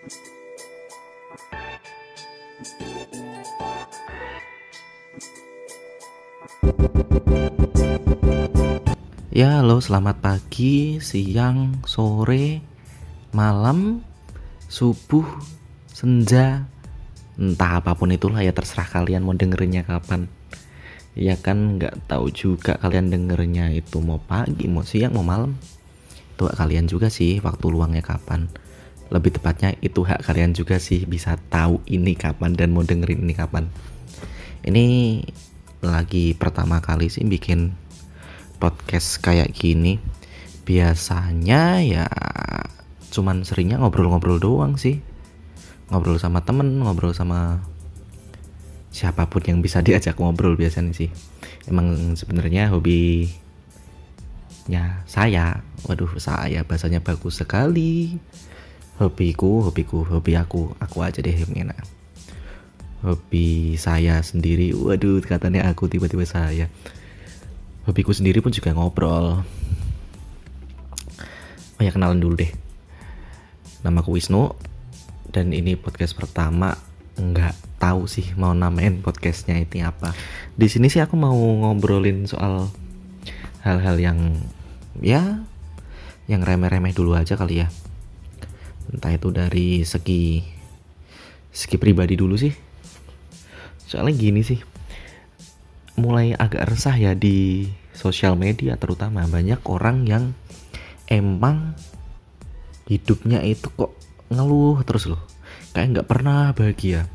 Ya, halo, selamat pagi, siang, sore, malam, subuh, senja, entah apa pun itulah ya terserah kalian mau dengerinnya kapan. Ya kan nggak tahu juga kalian dengernya itu mau pagi, mau siang, mau malam. Itu kalian juga sih waktu luangnya kapan. Lebih tepatnya itu hak kalian juga sih bisa tahu ini kapan dan mau dengerin ini kapan. Ini lagi pertama kali sih bikin podcast kayak gini. Biasanya ya cuman seringnya ngobrol-ngobrol doang sih. Ngobrol sama temen ngobrol sama siapa pun yang bisa diajak ngobrol biasanya sih. Emang sebenarnya hobi ya saya. Waduh saya bahasanya bagus sekali hobiku hobiku hobi aku. Aku aja deh yang enak. Hobi saya sendiri. Waduh katanya aku tiba-tiba saya. Hobiku sendiri pun juga ngobrol. Oh ya kenalan dulu deh. Nama aku Wisnu. Dan ini podcast pertama. Nggak tahu sih mau namain podcastnya itu apa. Di sini sih aku mau ngobrolin soal hal-hal yang ya yang remeh-remeh dulu aja kali ya entah itu dari segi segi pribadi dulu sih. Soalnya gini sih mulai agak resah ya di sosial media terutama. Banyak orang yang emang hidupnya itu kok ngeluh terus loh. Kayak nggak pernah bahagia.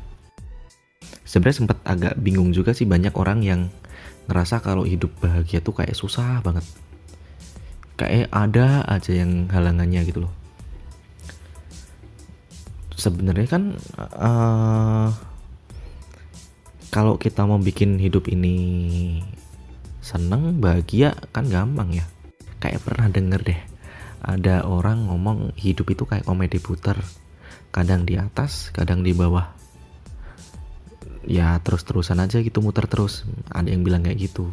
Sebenarnya sempat agak bingung juga sih banyak orang yang ngerasa kalau hidup bahagia tuh kayak susah banget. Kayak ada aja yang halangannya gitu loh sebenarnya kan uh, kalau kita mau bikin hidup ini seneng bahagia kan gampang ya. Kayak pernah denger deh ada orang ngomong hidup itu kayak komedi puter. Kadang di atas kadang di bawah. Ya terus-terusan aja gitu muter terus. Ada yang bilang kayak gitu.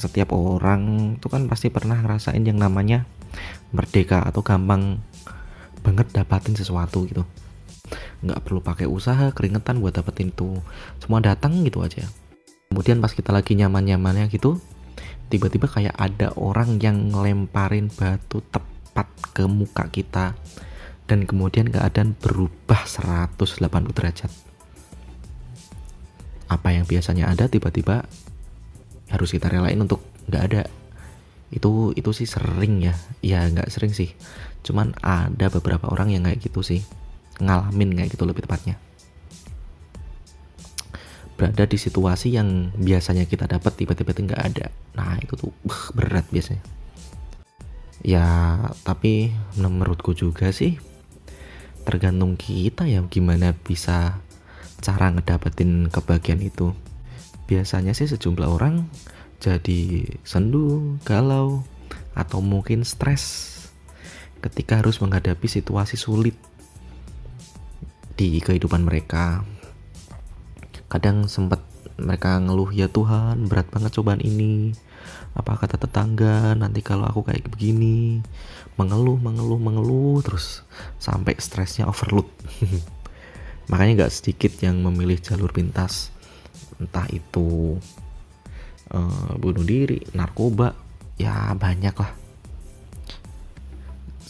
Setiap orang tuh kan pasti pernah ngerasain yang namanya merdeka atau gampang banget dapatin sesuatu gitu. Nggak perlu pakai usaha keringetan buat dapetin itu. Semua datang gitu aja. Kemudian pas kita lagi nyaman nyamannya gitu tiba-tiba kayak ada orang yang ngelemparin batu tepat ke muka kita. Dan kemudian keadaan berubah 180 derajat. Apa yang biasanya ada tiba-tiba harus kita relain untuk nggak ada itu itu sih sering ya. Ya nggak sering sih. Cuman ada beberapa orang yang kayak gitu sih. Ngalamin kayak gitu lebih tepatnya. Berada di situasi yang biasanya kita dapat tiba-tiba nggak ada. Nah itu tuh berat biasanya. Ya tapi menurutku juga sih tergantung kita ya gimana bisa cara ngedapetin kebahagiaan itu. Biasanya sih sejumlah orang jadi sendu, galau, atau mungkin stres ketika harus menghadapi situasi sulit di kehidupan mereka. Kadang sempat mereka ngeluh ya Tuhan berat banget cobaan ini. Apa kata tetangga nanti kalau aku kayak begini? Mengeluh mengeluh mengeluh terus sampai stresnya overload. Makanya gak sedikit yang memilih jalur pintas. Entah itu uh, bunuh diri narkoba. Ya banyak lah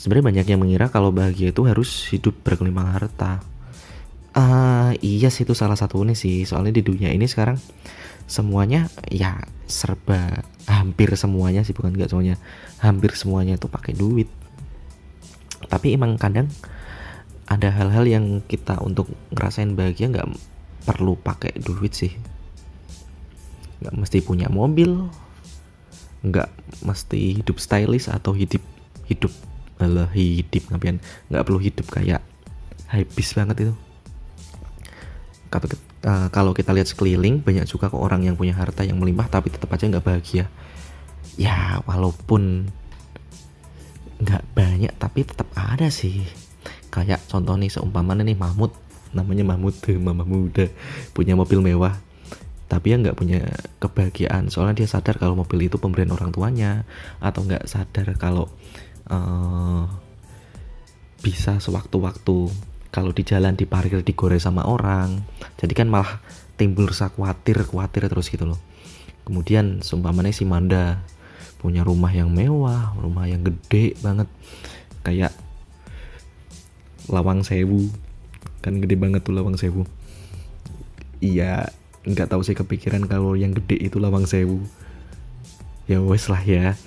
sebenarnya banyak yang mengira kalau bahagia itu harus hidup berkelimpang harta. Uh, iya sih itu salah satu satunya sih. Soalnya di dunia ini sekarang semuanya ya serba hampir semuanya sih. Bukan nggak semuanya hampir semuanya itu pakai duit. Tapi emang kadang ada hal-hal yang kita untuk ngerasain bahagia nggak perlu pakai duit sih nggak mesti punya mobil. Nggak mesti hidup stylish atau hidup hidup malah hidup ngapain? Nggak perlu hidup kayak habis banget itu. Uh, kalau kita lihat sekeliling banyak juga kok orang yang punya harta yang melimpah tapi tetap aja nggak bahagia. Ya walaupun nggak banyak tapi tetap ada sih. Kayak contoh nih seumpamanya nih Mahmud. Namanya Mahmud mama muda. Punya mobil mewah tapi ya nggak punya kebahagiaan soalnya dia sadar kalau mobil itu pemberian orang tuanya atau nggak sadar kalau uh, bisa sewaktu-waktu kalau di jalan diparkir digoreng sama orang. Jadi kan malah timbul rasa khawatir khawatir terus gitu loh. Kemudian seumpamanya si Manda punya rumah yang mewah rumah yang gede banget. Kayak lawang sewu. Kan gede banget tuh lawang sewu. Iya nggak tahu sih kepikiran kalau yang gede itu lawang sewu. Ya wes lah ya.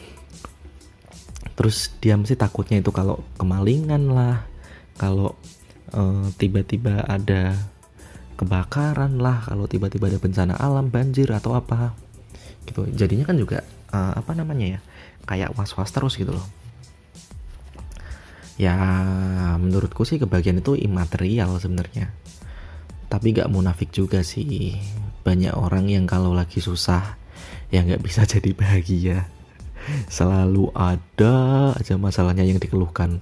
Terus dia mesti takutnya itu kalau kemalingan lah kalau uh, tiba-tiba ada kebakaran lah kalau tiba-tiba ada bencana alam banjir atau apa gitu. Jadinya kan juga uh, apa namanya ya kayak was-was terus gitu loh. Ya menurutku sih kebagian itu imaterial sebenarnya. Tapi gak munafik juga sih banyak orang yang kalau lagi susah ya nggak bisa jadi bahagia. Selalu ada aja masalahnya yang dikeluhkan.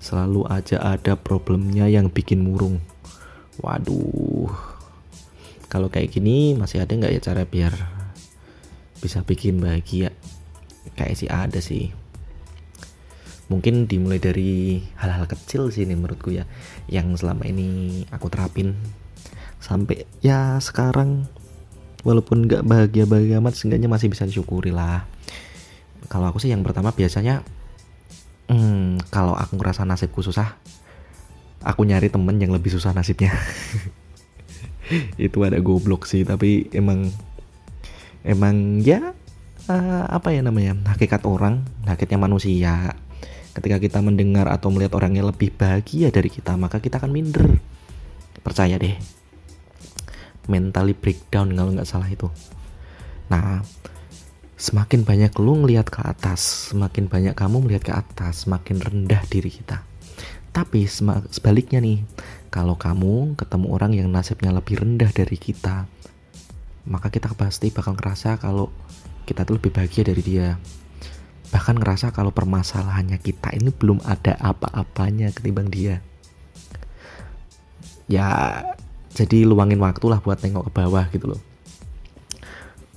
Selalu aja ada problemnya yang bikin murung. Waduh. Kalau kayak gini masih ada nggak ya cara biar bisa bikin bahagia? Kayak sih ada sih. Mungkin dimulai dari hal-hal kecil sih nih menurutku ya yang selama ini aku terapin. Sampai ya sekarang walaupun nggak bahagia bahagia amat seenggaknya masih bisa disyukuri lah. Kalau aku sih yang pertama biasanya hmm, kalau aku ngerasa nasibku susah aku nyari temen yang lebih susah nasibnya. Itu ada goblok sih tapi emang emang ya uh, apa ya namanya hakikat orang hakikatnya manusia. Ketika kita mendengar atau melihat orang yang lebih bahagia dari kita maka kita akan minder. Percaya deh mentally breakdown kalau nggak salah itu nah Semakin banyak lu ngelihat ke atas, semakin banyak kamu melihat ke atas, semakin rendah diri kita. Tapi sebaliknya nih, kalau kamu ketemu orang yang nasibnya lebih rendah dari kita, maka kita pasti bakal ngerasa kalau kita tuh lebih bahagia dari dia. Bahkan ngerasa kalau permasalahannya kita ini belum ada apa-apanya ketimbang dia. Ya, jadi luangin waktu lah buat nengok ke bawah gitu loh.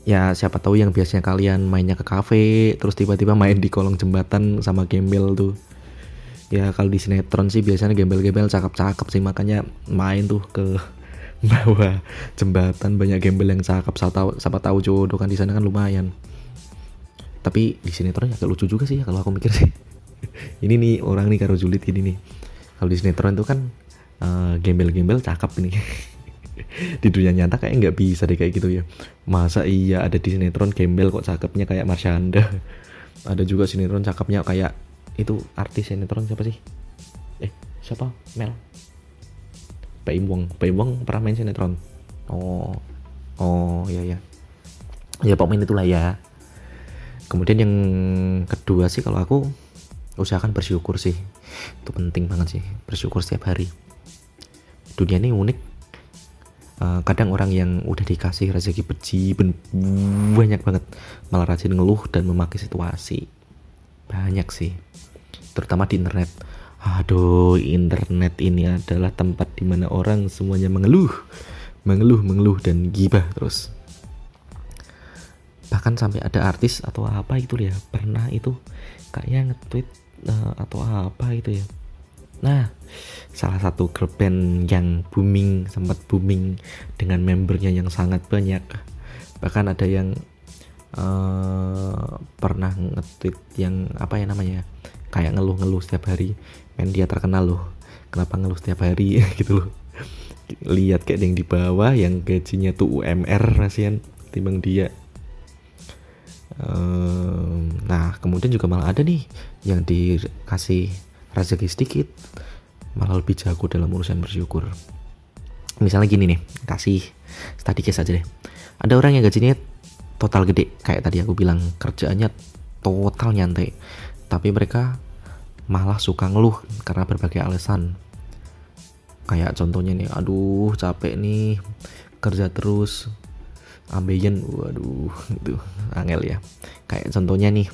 Ya siapa tahu yang biasanya kalian mainnya ke kafe terus tiba-tiba main di kolong jembatan sama gembel tuh. Ya kalau di sinetron sih biasanya gembel-gembel cakep-cakep sih makanya main tuh ke bawah jembatan. Banyak gembel yang cakep siapa tahu siapa tahu jodoh kan di sana kan lumayan. Tapi di sinetron agak lucu juga sih ya kalau aku mikir sih. Ini nih orang nih karo julid ini nih. Kalau di sinetron itu kan uh, gembel-gembel cakep nih di dunia nyata kayak nggak bisa deh kayak gitu ya. Masa iya ada di sinetron gembel kok cakepnya kayak Marsyanda ada juga sinetron cakepnya kayak itu artis sinetron siapa sih? Eh siapa? Mel? Pak Imwong Pak Imwong pernah main sinetron. Oh oh ya ya ya pokoknya itulah ya. Kemudian yang kedua sih kalau aku usahakan bersyukur sih. Itu penting banget sih bersyukur setiap hari dunia ini unik. Uh, kadang orang yang udah dikasih rezeki beci banyak banget. Malah rajin ngeluh dan memakai situasi. Banyak sih. Terutama di internet. Aduh internet ini adalah tempat di mana orang semuanya mengeluh. Mengeluh mengeluh dan gibah terus. Bahkan sampai ada artis atau apa itu ya pernah itu kayaknya nge-tweet uh, atau apa itu ya Nah, salah satu girl band yang booming, sempat booming dengan membernya yang sangat banyak. Bahkan ada yang uh, pernah nge-tweet yang apa ya namanya? Kayak ngeluh-ngeluh setiap hari. Men dia terkenal loh. Kenapa ngeluh setiap hari gitu loh. Lihat kayak yang di bawah yang gajinya tuh UMR kasihan timbang dia. Nah, kemudian juga malah ada nih yang dikasih rezeki sedikit malah lebih jago dalam urusan bersyukur. Misalnya gini nih kasih study case aja deh. Ada orang yang gajinya total gede kayak tadi aku bilang kerjaannya total nyantai. Tapi mereka malah suka ngeluh karena berbagai alasan. Kayak contohnya nih aduh capek nih kerja terus ambeien. Waduh itu angel ya. Kayak contohnya nih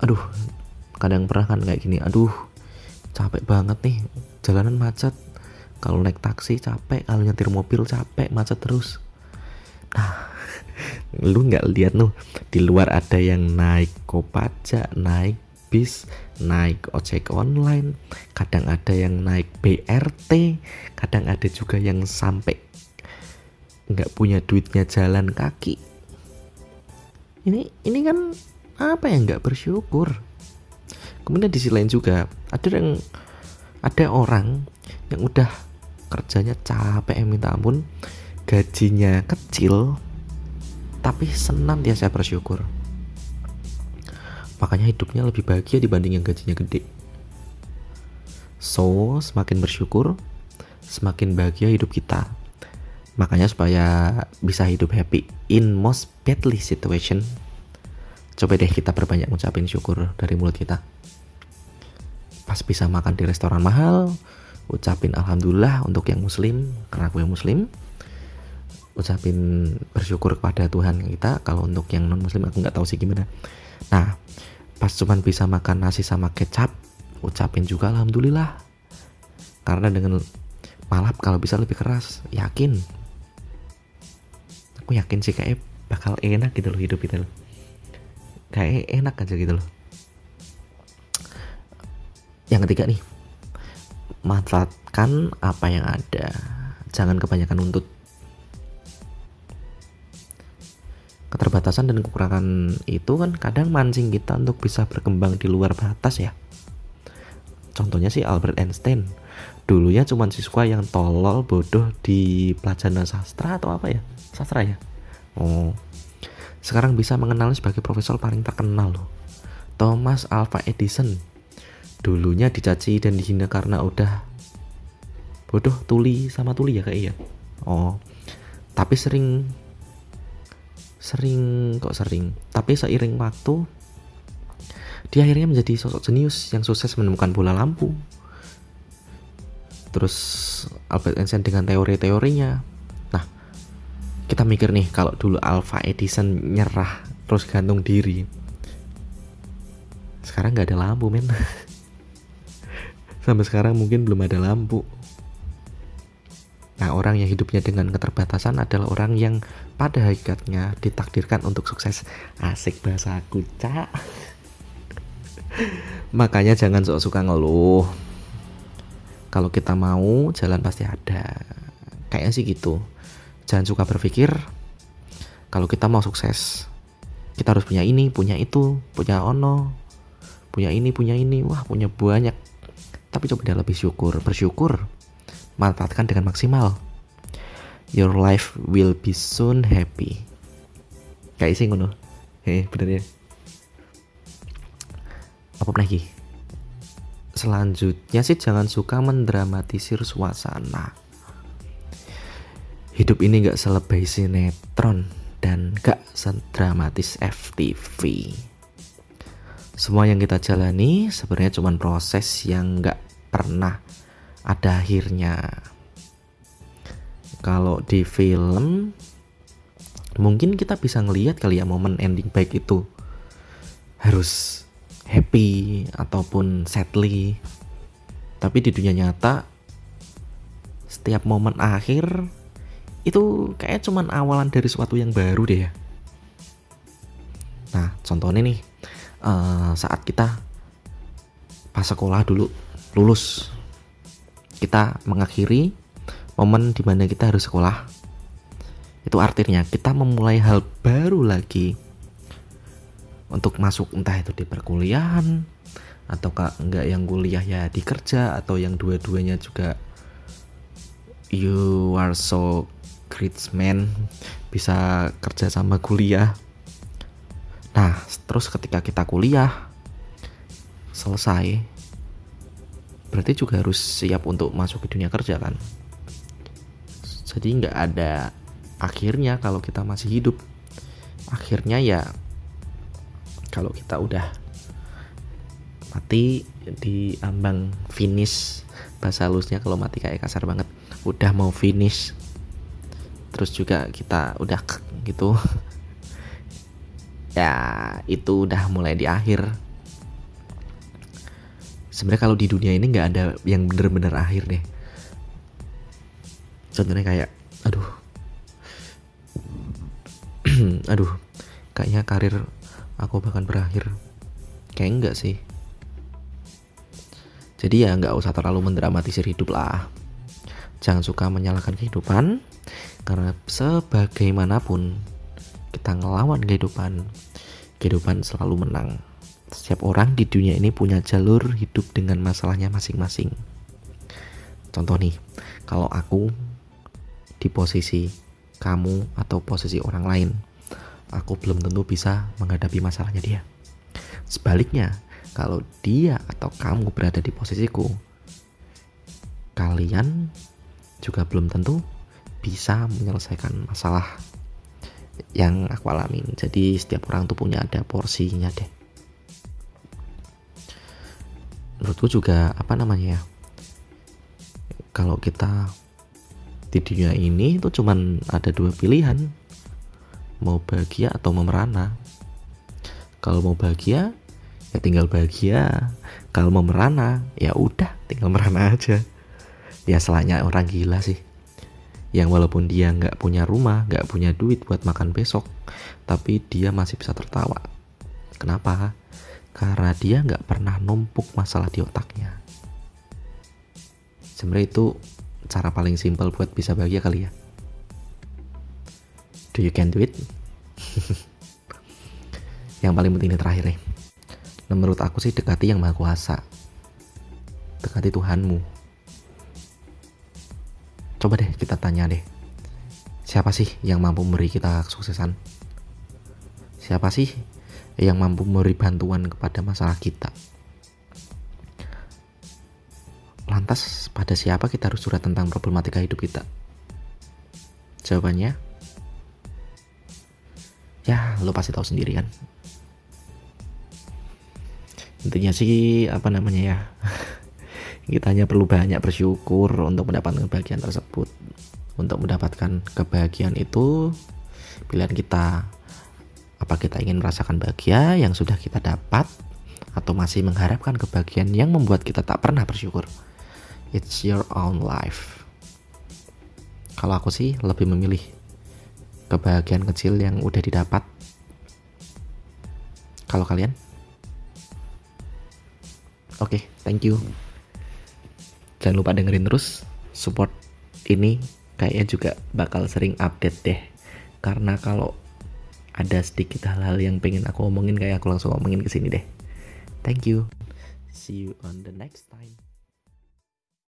aduh kadang pernah kan kayak gini aduh capek banget nih jalanan macet. Kalau naik taksi capek kalau nyetir mobil capek macet terus. Nah lu nggak lihat tuh di luar ada yang naik kopaja naik bis naik ojek online kadang ada yang naik BRT kadang ada juga yang sampai nggak punya duitnya jalan kaki. Ini ini kan apa yang nggak bersyukur kemudian di sisi lain juga ada yang ada orang yang udah kerjanya capek minta ampun gajinya kecil tapi senantiasa bersyukur. Makanya hidupnya lebih bahagia dibanding yang gajinya gede. So semakin bersyukur semakin bahagia hidup kita. Makanya supaya bisa hidup happy in most badly situation coba deh kita perbanyak ngucapin syukur dari mulut kita. Pas bisa makan di restoran mahal ucapin alhamdulillah untuk yang muslim karena gue muslim. Ucapin bersyukur kepada Tuhan kita kalau untuk yang non muslim aku nggak tahu sih gimana. Nah pas cuman bisa makan nasi sama kecap ucapin juga alhamdulillah. Karena dengan malap kalau bisa lebih keras yakin. Aku yakin sih kayak bakal enak gitu loh hidup itu loh kayak enak aja gitu loh. Yang ketiga nih manfaatkan apa yang ada. Jangan kebanyakan nuntut. Keterbatasan dan kekurangan itu kan kadang mancing kita untuk bisa berkembang di luar batas ya. Contohnya sih Albert Einstein. Dulunya cuma siswa yang tolol bodoh di pelajaran sastra atau apa ya? Sastra ya? Oh sekarang bisa mengenal sebagai profesor paling terkenal loh. Thomas Alva Edison. Dulunya dicaci dan dihina karena udah bodoh tuli sama tuli ya kayak iya? Oh. Tapi sering sering kok sering? Tapi seiring waktu dia akhirnya menjadi sosok jenius yang sukses menemukan bola lampu. Terus Albert Einstein dengan teori-teorinya kita mikir nih kalau dulu Alpha Edison nyerah terus gantung diri sekarang nggak ada lampu men sampai sekarang mungkin belum ada lampu Nah, orang yang hidupnya dengan keterbatasan adalah orang yang pada hakikatnya ditakdirkan untuk sukses. Asik bahasa aku, Cak. Makanya jangan sok suka ngeluh. Kalau kita mau, jalan pasti ada. Kayaknya sih gitu. Jangan suka berpikir kalau kita mau sukses, kita harus punya ini, punya itu, punya ono, punya ini, punya ini, wah punya banyak. Tapi coba dia lebih syukur, bersyukur manfaatkan dengan maksimal. Your life will be soon happy. Kayak sih ngono. Heh, bener ya. Apa lagi? Selanjutnya sih jangan suka mendramatisir suasana. Hidup ini gak selebay sinetron dan gak sedramatis FTV. Semua yang kita jalani sebenarnya cuma proses yang gak pernah ada akhirnya. Kalau di film mungkin kita bisa ngelihat kali ya momen ending baik itu. Harus happy ataupun sadly. Tapi di dunia nyata setiap momen akhir itu kayak cuman awalan dari sesuatu yang baru deh ya. Nah contohnya nih uh, saat kita pas sekolah dulu lulus kita mengakhiri momen di mana kita harus sekolah. Itu artinya kita memulai hal baru lagi untuk masuk entah itu di perkuliahan atau enggak yang kuliah ya di kerja atau yang dua-duanya juga you are so great man bisa kerja sama kuliah. Nah terus ketika kita kuliah selesai berarti juga harus siap untuk masuk ke dunia kerja kan? Jadi nggak ada akhirnya kalau kita masih hidup. Akhirnya ya kalau kita udah mati di ambang finish bahasa halusnya kalau mati kayak kasar banget udah mau finish. Terus juga kita udah gitu. Ya itu udah mulai di akhir. Sebenarnya kalau di dunia ini nggak ada yang bener-bener akhir deh. Contohnya kayak aduh. Aduh kayaknya karir aku bahkan berakhir. Kayak enggak sih. Jadi ya nggak usah terlalu mendramatisir hidup lah jangan suka menyalahkan kehidupan karena sebagaimanapun kita ngelawan kehidupan kehidupan selalu menang. Setiap orang di dunia ini punya jalur hidup dengan masalahnya masing-masing. Contoh nih kalau aku di posisi kamu atau posisi orang lain aku belum tentu bisa menghadapi masalahnya dia. Sebaliknya kalau dia atau kamu berada di posisiku kalian juga belum tentu bisa menyelesaikan masalah yang aku alamin. Jadi setiap orang tuh punya ada porsinya deh. Menurutku juga apa namanya ya kalau kita di dunia ini itu cuman ada dua pilihan. Mau bahagia atau mau merana. Kalau mau bahagia ya tinggal bahagia. Kalau mau merana ya udah tinggal merana aja ya selanya orang gila sih. Yang walaupun dia nggak punya rumah nggak punya duit buat makan besok tapi dia masih bisa tertawa. Kenapa? Karena dia nggak pernah numpuk masalah di otaknya. Sebenarnya itu cara paling simpel buat bisa bahagia kali ya. Do you can do it? Yang paling penting ini terakhir nih. Menurut aku sih dekati yang maha kuasa. Dekati Tuhanmu coba deh kita tanya deh siapa sih yang mampu memberi kita kesuksesan siapa sih yang mampu memberi bantuan kepada masalah kita Lantas pada siapa kita harus curhat tentang problematika hidup kita? Jawabannya, ya lo pasti tahu sendiri kan. Intinya sih apa namanya ya, kita hanya perlu banyak bersyukur untuk mendapatkan kebahagiaan tersebut. Untuk mendapatkan kebahagiaan itu pilihan kita. Apa kita ingin merasakan bahagia yang sudah kita dapat atau masih mengharapkan kebahagiaan yang membuat kita tak pernah bersyukur? it's your own life kalau aku sih lebih memilih kebahagiaan kecil yang udah didapat kalau kalian oke okay, thank you jangan lupa dengerin terus support ini. Kayaknya juga bakal sering update deh. Karena kalau ada sedikit hal-hal yang pengen aku omongin kayak aku langsung omongin ke sini deh. Thank you. See you on the next time